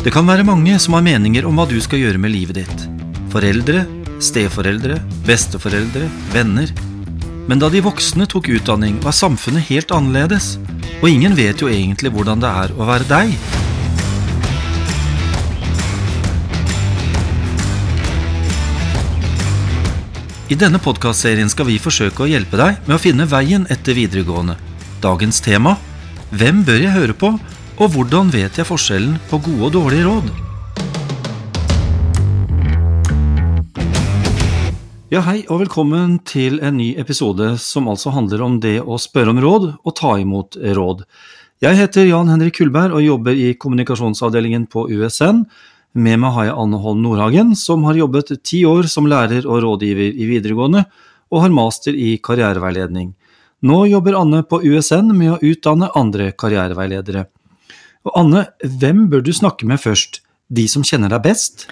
Det kan være mange som har meninger om hva du skal gjøre med livet ditt. Foreldre, steforeldre, besteforeldre, venner. Men da de voksne tok utdanning, var samfunnet helt annerledes, og ingen vet jo egentlig hvordan det er å være deg. I denne podkastserien skal vi forsøke å hjelpe deg med å finne veien etter videregående. Dagens tema Hvem bør jeg høre på, og hvordan vet jeg forskjellen på gode og dårlige råd? Ja, hei og velkommen til en ny episode som altså handler om det å spørre om råd og ta imot råd. Jeg heter Jan Henrik Kullberg og jobber i kommunikasjonsavdelingen på USN. Med meg har jeg Anne Holm Nordhagen, som har jobbet ti år som lærer og rådgiver i videregående, og har master i karriereveiledning. Nå jobber Anne på USN med å utdanne andre karriereveiledere. Og Anne, hvem bør du snakke med først? De som kjenner deg best?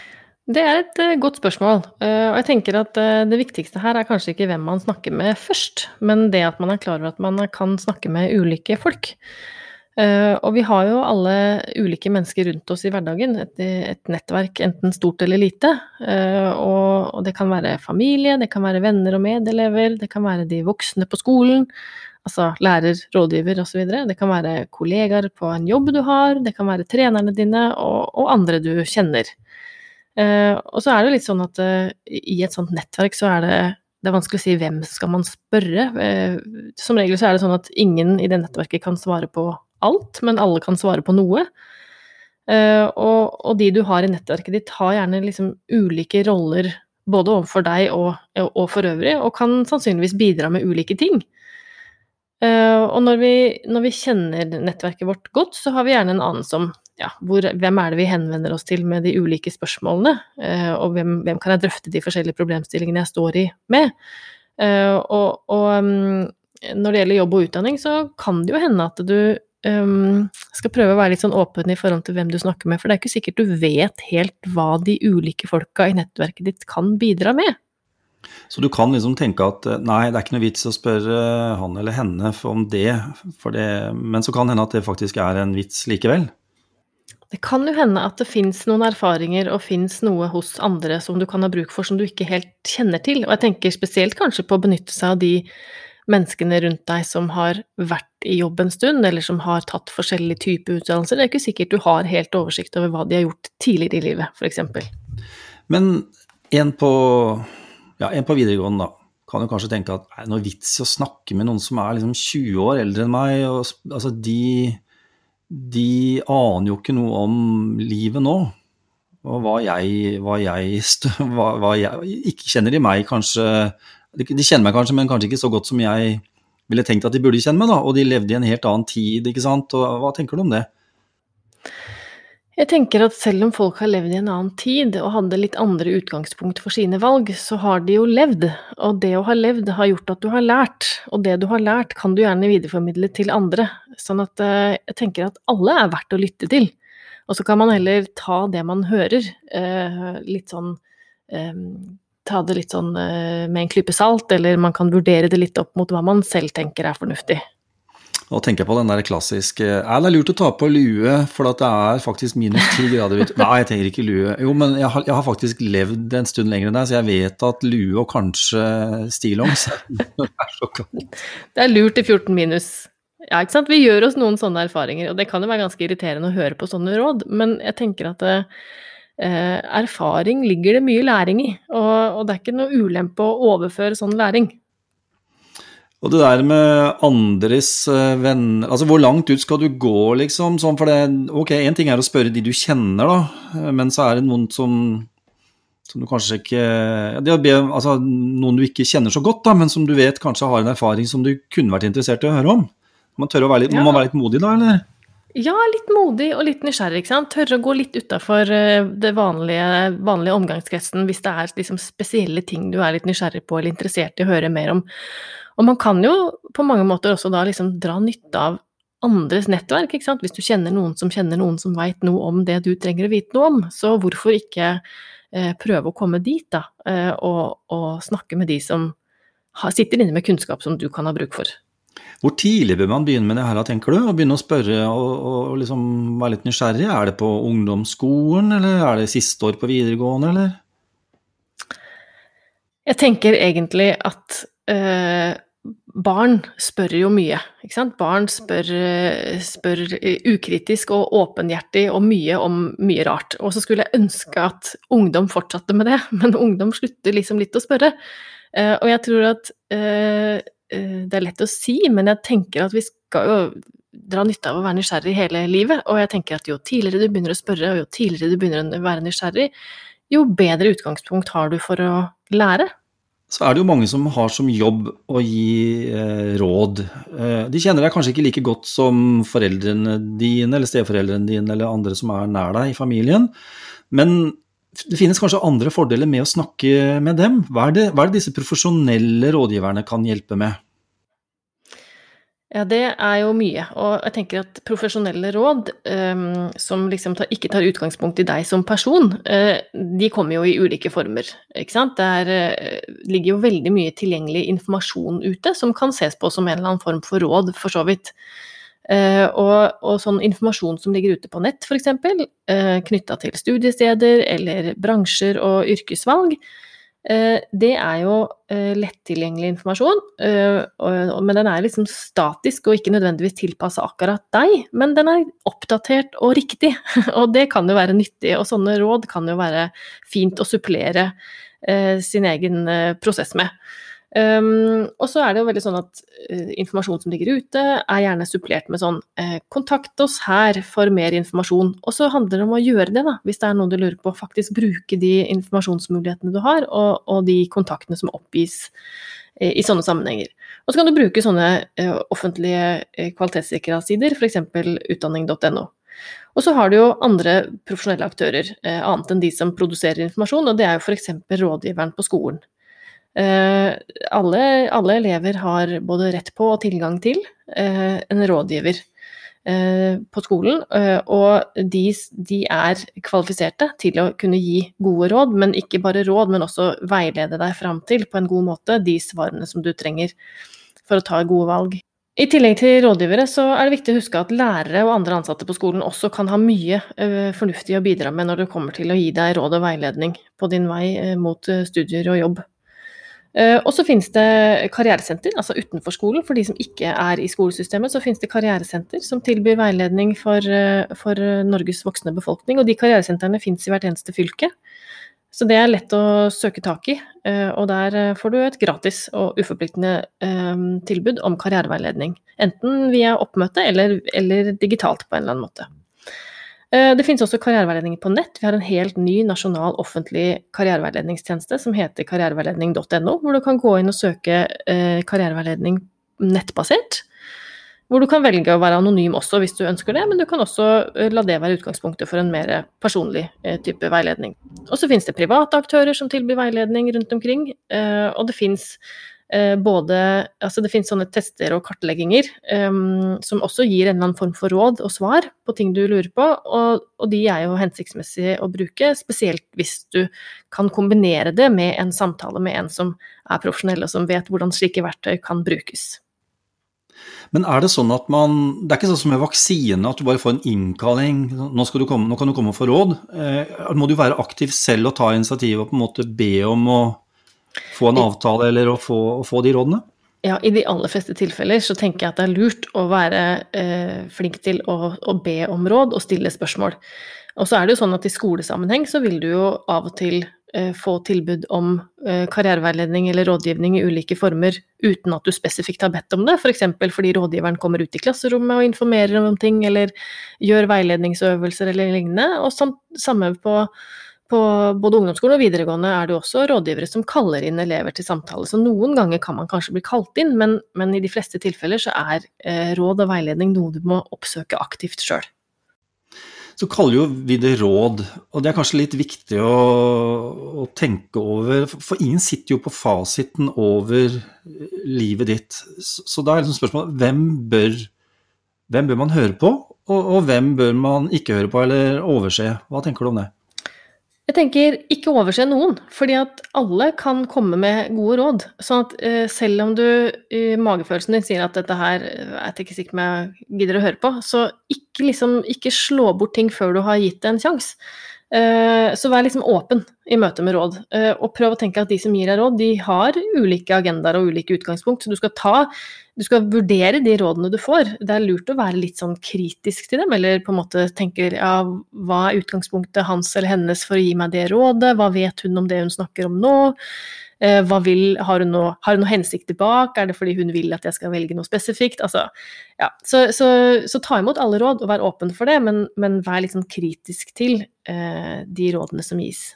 Det er et uh, godt spørsmål. Uh, og jeg tenker at uh, det viktigste her er kanskje ikke hvem man snakker med først, men det at man er klar over at man kan snakke med ulike folk. og vi har jo alle ulike mennesker rundt oss i hverdagen, et, et nettverk enten stort eller lite. Og det kan være familie, det kan være venner og medelever, det kan være de voksne på skolen, altså lærer, rådgiver osv. Det kan være kollegaer på en jobb du har, det kan være trenerne dine og, og andre du kjenner. Uh, og så er det litt sånn at uh, i et sånt nettverk så er det, det er vanskelig å si hvem skal man spørre. Uh, som regel så er det sånn at ingen i det nettverket kan svare på alt, men alle kan svare på noe. Og, og, de du har i nettverket ditt, har gjerne liksom ulike roller både overfor deg og, og for øvrig, og kan sannsynligvis bidra med ulike ting. Uh, og når vi, når vi, kjenner nettverket vårt godt, så har vi gjerne en anelse om ja, hvor, hvem er det vi henvender oss til med de ulike spørsmålene, uh, og hvem, hvem, kan jeg drøfte de forskjellige problemstillingene jeg står i med. Uh, og, og um, når det gjelder jobb og utdanning, så kan det jo hende at du um, skal prøve å være litt sånn åpen i forhold til hvem du snakker med, for det er ikke sikkert du vet helt hva de ulike folka i nettverket ditt kan bidra med. Så du kan liksom tenke at eh, nei, det er ikke noe vits å spørre han eller henne om det, det men så kan det hende at det faktisk er en vits likevel? Det kan jo hende at det fins noen erfaringer og fins noe hos andre som du kan ha bruk for som du ikke helt kjenner til, og jeg tenker spesielt kanskje på å benytte seg av de menneskene rundt deg som har vært i jobb en stund, eller som har tatt forskjellige typer utdannelser. Det er ikke sikkert du har helt oversikt over hva de har gjort tidligere i livet, f.eks. Men en på ja, en på videregående, da, kan jo kanskje tenke at det er noe vits i å snakke med noen som er liksom 20 år eldre enn meg. Og, altså, de, de aner jo ikke noe om livet nå. Og hva jeg, hva jeg, hva, hva jeg Ikke kjenner de meg kanskje De kjenner meg kanskje, men kanskje ikke så godt som jeg ville tenkt at de burde kjenne meg, da. Og de levde i en helt annen tid, ikke sant. Og hva tenker du om det? Jeg tenker at selv om folk har levd i en annen tid og hadde litt andre utgangspunkt for sine valg, så har de jo levd, og det å ha levd har gjort at du har lært, og det du har lært kan du gjerne videreformidle til andre, sånn at eh, jeg tenker at alle er verdt å lytte til. Og så kan man heller ta det man hører, eh, litt sånn eh, Ta det litt sånn med en klype salt, eller man kan vurdere det litt opp mot hva man selv tenker er fornuftig. Nå tenker jeg på den der klassiske Er det lurt å ta på lue, for det er faktisk minus ti grader ute? Nei, jeg trenger ikke lue. Jo, men jeg har, jeg har, faktisk levd en stund lenger enn deg, så jeg vet at lue og kanskje stillongs er så kaldt. Det er lurt i 14 minus. Ja, ikke sant. Vi gjør oss noen sånne erfaringer, og det kan jo være ganske irriterende å høre på sånne råd, men jeg tenker at eh, erfaring ligger det mye læring i, og det er ikke noe ulempe å overføre sånn læring. Og det der med andres eh, venner Altså, hvor langt ut skal du gå, liksom? Sånn, for det Ok, én ting er å spørre de du kjenner, da, eh, men så er det noen som som du kanskje ikke det be, altså, Noen du ikke kjenner så godt, da, men som du vet kanskje har en erfaring som du kunne vært interessert i å høre om. Man tør å være litt, ja. Må man være litt modig da, eller? Ja, litt modig og litt nysgjerrig. ikke sant? Tørre å gå litt utafor eh, det vanlige, vanlige omgangskretsen hvis det er liksom spesielle ting du er litt nysgjerrig på eller interessert i å høre mer om. Og man kan jo på mange måter også da liksom dra nytte av andres nettverk, ikke sant. Hvis du kjenner noen som kjenner noen som veit noe om det du trenger å vite noe om, så hvorfor ikke eh, prøve å komme dit, da, eh, og, og, snakke med de som har, sitter inne med kunnskap som du kan ha bruk for. Hvor tidlig bør man begynne med det her, tenker du? Å begynne å spørre og, og liksom være litt nysgjerrig? Er det på ungdomsskolen, eller er det siste år på videregående, eller? Jeg tenker egentlig at øh, barn spør jo mye. Barn spør, spør ukritisk og åpenhjertig og mye om mye rart. Og så skulle jeg ønske at ungdom fortsatte med det, men ungdom slutter liksom litt å spørre. Uh, og jeg tror at Eh, det er lett å si, men jeg tenker at vi skal jo dra nytte av å være nysgjerrig hele livet. Og jeg tenker at jo tidligere du begynner å spørre, og jo tidligere du begynner å være nysgjerrig, jo bedre utgangspunkt har du for å lære. Så er det jo mange som har som jobb å gi eh, råd. Eh, de kjenner deg kanskje ikke like godt som foreldrene dine eller steforeldrene dine eller andre som er nær deg i familien, men det finnes kanskje andre fordeler med å snakke med dem. Hva er det, hva er det disse profesjonelle rådgiverne kan hjelpe med? Ja, det er jo mye. Og jeg tenker at profesjonelle råd, um, som liksom tar, ikke tar utgangspunkt i deg som person, uh, de kommer jo i ulike former. Ikke sant? Det uh, ligger jo veldig mye tilgjengelig informasjon ute som kan ses på som en eller annen form for råd, for så vidt. Uh, og, og, sånn informasjon som ligger ute på nett, f.eks., uh, knytta til studiesteder eller bransjer og yrkesvalg, det er jo uh, lettilgjengelig informasjon. men den er liksom statisk og ikke nødvendigvis tilpassa akkurat deg, men den er oppdatert og riktig. og det kan jo være nyttig, og sånne råd kan jo være fint å supplere sin egen prosess med. Um, og så er det jo veldig sånn at uh, informasjon som ligger ute, er gjerne supplert med sånn uh, 'kontakt oss her for mer informasjon'. Og så handler det om å gjøre det, da, hvis det er noe du lurer på. Faktisk bruke de informasjonsmulighetene du har, og, og de kontaktene som oppgis uh, i sånne sammenhenger. Og så kan du bruke sånne offentlige kvalitetssikrede sider, f.eks. utdanning.no. Og så har du jo andre profesjonelle aktører, annet enn de som produserer informasjon, og det er jo f.eks. rådgiveren på skolen. Eh, alle, alle, elever har både rett på og tilgang til eh, en rådgiver eh, på skolen, og de, de, er kvalifiserte til å kunne gi gode råd, men ikke bare råd, men også veilede deg fram til på en god måte de svarene som du trenger for å ta gode valg. I tillegg til rådgivere så er det viktig å huske at lærere og andre ansatte på skolen også kan ha mye fornuftig å bidra med når det kommer til å gi deg råd og veiledning på din vei mot studier og jobb. Eh, og så finnes det karrieresenter, altså utenfor skolen. For de som ikke er i skolesystemet, så finnes det karrieresenter som tilbyr veiledning for, eh, for Norges voksne befolkning. Og de karrieresentrene finnes i hvert eneste fylke. Så det er lett å søke tak i. Eh, og der får du et gratis og uforpliktende tilbud om karriereveiledning. Enten via oppmøte eller, eller digitalt på en eller annen måte. Eh, det finnes også karriereveiledninger på nett. Vi har en helt ny nasjonal offentlig karriereveiledningstjeneste som heter karriereveiledning.no, hvor du kan gå inn og søke eh, karriereveiledning nettbasert. Hvor du kan velge å være anonym også hvis du ønsker det, men du kan også eh, la det være utgangspunktet for en mer personlig type veiledning. Og så finnes det private aktører som tilbyr veiledning rundt omkring, og det finnes både Altså det finnes sånne tester og kartlegginger um, som også gir en eller annen form for råd og svar på ting du lurer på, og, og de er jo hensiktsmessige å bruke, spesielt hvis du kan kombinere det med en samtale med en som er profesjonell, og som vet hvordan slike verktøy kan brukes. Men er det sånn at man Det er ikke sånn som med vaksine, at du bare får en innkalling. Nå, komme, nå kan du komme og få råd. Eh, må du være aktiv selv og ta initiativ og på en måte be om å få en avtale eller å få, å få, de rådene? Ja, i de aller fleste tilfeller så tenker jeg at det er lurt å være eh, flink til å, å, be om råd og stille spørsmål. Og så er det jo sånn at i skolesammenheng så vil du jo av og til eh, få tilbud om eh, karriereveiledning eller rådgivning i ulike former uten at du spesifikt har bedt om det, f.eks. For fordi rådgiveren kommer ut i klasserommet og informerer om ting, eller gjør veiledningsøvelser eller lignende. Og samme på på både ungdomsskolen og videregående er det også rådgivere som kaller inn elever til samtale. Så noen ganger kan man kanskje bli kalt inn, men, men i de fleste tilfeller så er eh, råd og veiledning noe du må oppsøke aktivt sjøl. Så kaller jo vi det råd, og det er kanskje litt viktig å, å, tenke over. For ingen sitter jo på fasiten over livet ditt. Så da er liksom spørsmålet hvem bør, hvem bør man høre på, og, og hvem bør man ikke høre på eller overse? Hva tenker du om det? Jeg tenker ikke overse noen, fordi at alle kan komme med gode råd. Sånn at uh, selv om du i uh, magefølelsen din sier at dette her uh, er jeg ikke sikker på om jeg gidder å høre på, så ikke, liksom, ikke slå bort ting før du har gitt det en sjanse. Uh, så vær liksom åpen i møte med råd, uh, og prøv å tenke at de som gir deg råd, de har ulike agendaer og ulike utgangspunkt, så du skal ta du skal vurdere de rådene du får. Det er lurt å være litt sånn kritisk til dem, eller på en måte tenke ja, hva er utgangspunktet hans eller hennes for å gi meg det rådet, hva vet hun om det hun snakker om nå? Eh, vil, har, hun noe, har hun noe hensikt tilbake? er det fordi hun vil at jeg skal velge noe spesifikt? Altså, ja. så, så, så, ta imot alle råd og vær åpen for det, men, men vær litt sånn kritisk til eh, de rådene som gis.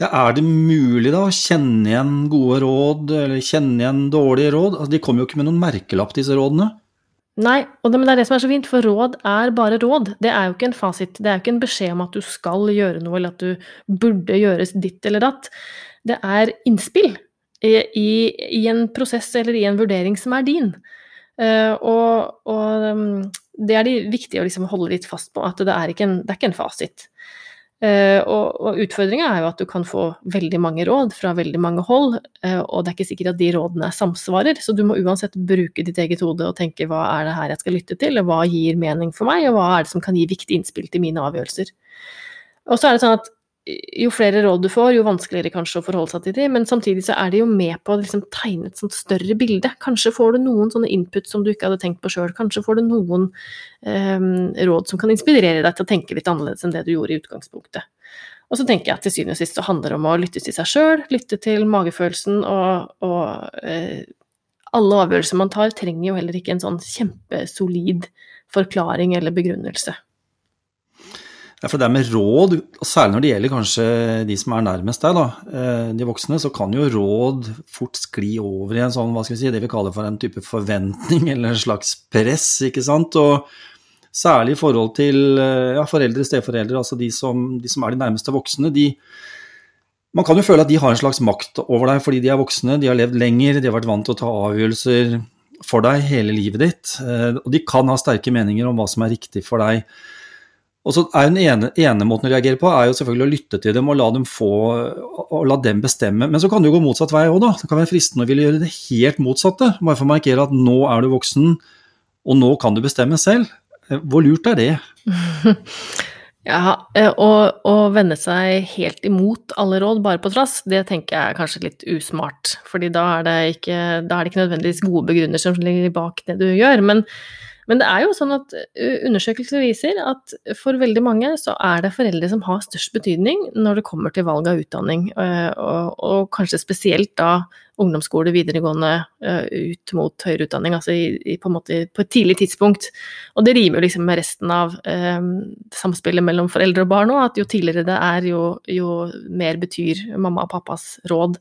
Ja, er det mulig da å kjenne igjen gode råd, eller kjenne igjen dårlige råd? Altså, de kommer jo ikke med noen merkelapp, disse rådene. Nei, det, men det er det som er så fint, for råd er bare råd. Det er jo ikke en fasit. Det er jo ikke en beskjed om at du skal gjøre noe, eller at du burde gjøres ditt eller datt. Det er innspill i, i, en prosess eller i en vurdering som er din. Uh, og, og um, det er det viktig å liksom holde litt fast på, at det er ikke en, er ikke en fasit. Uh, og, og utfordringa er jo at du kan få veldig mange råd fra veldig mange hold, uh, og det er ikke sikkert at de rådene samsvarer, så du må uansett bruke ditt eget hode og tenke hva er det her jeg skal lytte til, og hva gir mening for meg, og hva er det som kan gi viktig innspill til mine avgjørelser. Og så er det sånn at jo flere råd du får, jo vanskeligere kanskje å forholde seg til dem, men samtidig så er de jo med på å liksom tegne et sånt større bilde. Kanskje får du noen sånne input som du ikke hadde tenkt på sjøl, kanskje får du noen um, råd som kan inspirere deg til å tenke litt annerledes enn det du gjorde i utgangspunktet. Og så tenker jeg at til syvende og sist så handler det om å lytte til seg sjøl, lytte til magefølelsen, og, og uh, alle avgjørelser man tar, trenger jo heller ikke en sånn kjempesolid forklaring eller begrunnelse. Ja, for det med råd, og særlig når det gjelder kanskje de som er nærmest deg, da, eh, de voksne, så kan jo råd fort skli over i en sånn, hva skal vi si, det vi kaller for en type forventning eller en slags press, ikke sant. Og særlig i forhold til eh, ja, foreldre, steforeldre, altså de som, de som, er de nærmeste voksne, de man kan jo føle at de har en slags makt over deg fordi de er voksne, de har levd lenger, de har vært vant til å ta avgjørelser for deg hele livet ditt. Eh, og de kan ha sterke meninger om hva som er riktig for deg. Og så er Den ene, ene, måten å reagere på er jo selvfølgelig å lytte til dem og la dem få, og la dem bestemme. Men så kan det jo gå motsatt vei òg, da. Det kan være fristende å ville gjøre det helt motsatte. Bare for å markere at nå er du voksen, og nå kan du bestemme selv. Hvor lurt er det? Ja, å, å vende seg helt imot alle råd bare på trass, det tenker jeg er kanskje litt usmart. fordi da er det ikke, er det ikke nødvendigvis gode begrunnelser som ligger bak det du gjør. Men men det er jo sånn at undersøkelser viser at for veldig mange så er det foreldre som har størst betydning når det kommer til valg av utdanning, og, og kanskje spesielt da ungdomsskole, videregående, ut mot høyere utdanning, altså i, i, på, på, et tidlig tidspunkt. Og det rimer jo liksom med resten av eh, samspillet mellom foreldre og barn òg, at jo tidligere det er, jo, jo mer betyr mamma og pappas råd.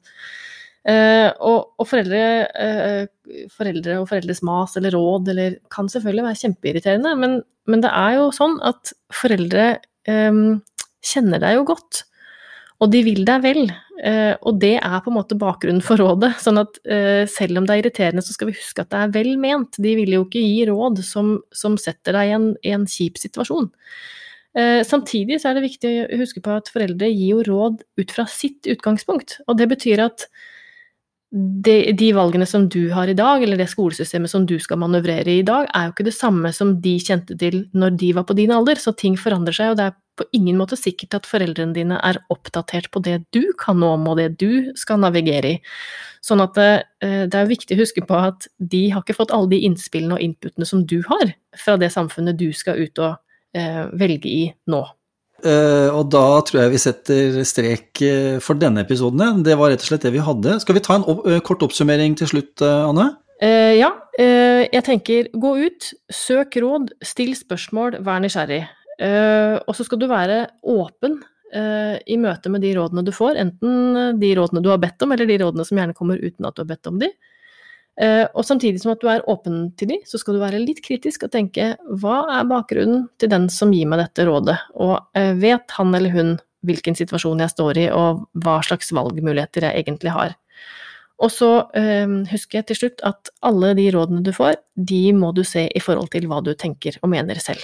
Uh, og, og foreldre, eh, foreldre, og foreldres mas eller råd eller, kan selvfølgelig være kjempeirriterende, men, men, det er jo sånn at foreldre eh, kjenner deg jo godt. Og de vil deg vel, uh, og det er på en måte bakgrunnen for rådet. Sånn at selv om det er irriterende, så skal vi huske at det er vel ment. De vil jo ikke gi råd som, som setter deg i en, i en kjip situasjon. Samtidig så er det viktig å huske på at foreldre gir jo råd ut fra sitt utgangspunkt. Og det betyr at de, de, valgene som du har i dag, eller det skolesystemet som du skal manøvrere i i dag, er jo ikke det samme som de kjente til når de var på din alder, så ting forandrer seg, og det er på ingen måte sikkert at foreldrene dine er oppdatert på det du kan nå om, og det du skal navigere i. Sånn at det, eh, det er viktig å huske på at de har ikke fått alle de innspillene og inputene som du har fra det samfunnet du skal ut og eh, velge i nå. Uh, og da tror jeg vi setter strek uh, for denne episoden. Det var rett og slett det vi hadde. Skal vi ta en opp, uh, kort oppsummering til slutt, Anne? ja. jeg tenker gå ut, søk råd, still spørsmål, vær nysgjerrig. og så skal du være åpen i møte med de rådene du får, enten de rådene du har bedt om, eller de rådene som gjerne kommer uten at du har bedt om de. Uh, og samtidig som at du er åpen til de, så skal du være litt kritisk og tenke hva er bakgrunnen til den som gir meg dette rådet, og uh, vet han eller hun hvilken situasjon jeg står i, og hva slags valgmuligheter jeg egentlig har. Og så uh, husker jeg til slutt at alle de rådene du får, de må du se i forhold til hva du tenker og mener selv.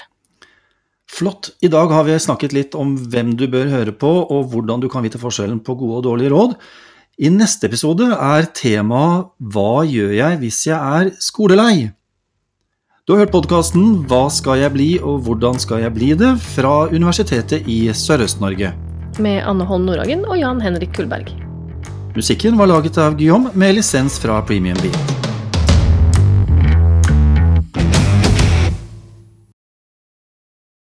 Flott. I dag har vi snakket litt om hvem du bør høre på, og hvordan du kan vite forskjellen på gode og dårlige råd. I neste episode er temaet Hva gjør jeg hvis jeg er skolelei? Du har hørt podkasten Hva skal jeg bli og hvordan skal jeg bli det? fra Universitetet i Sørøst-Norge. Med Anne Holm Nordhagen og Jan Henrik Kullberg. Musikken var laget av Guillaume med lisens fra Premium Beat.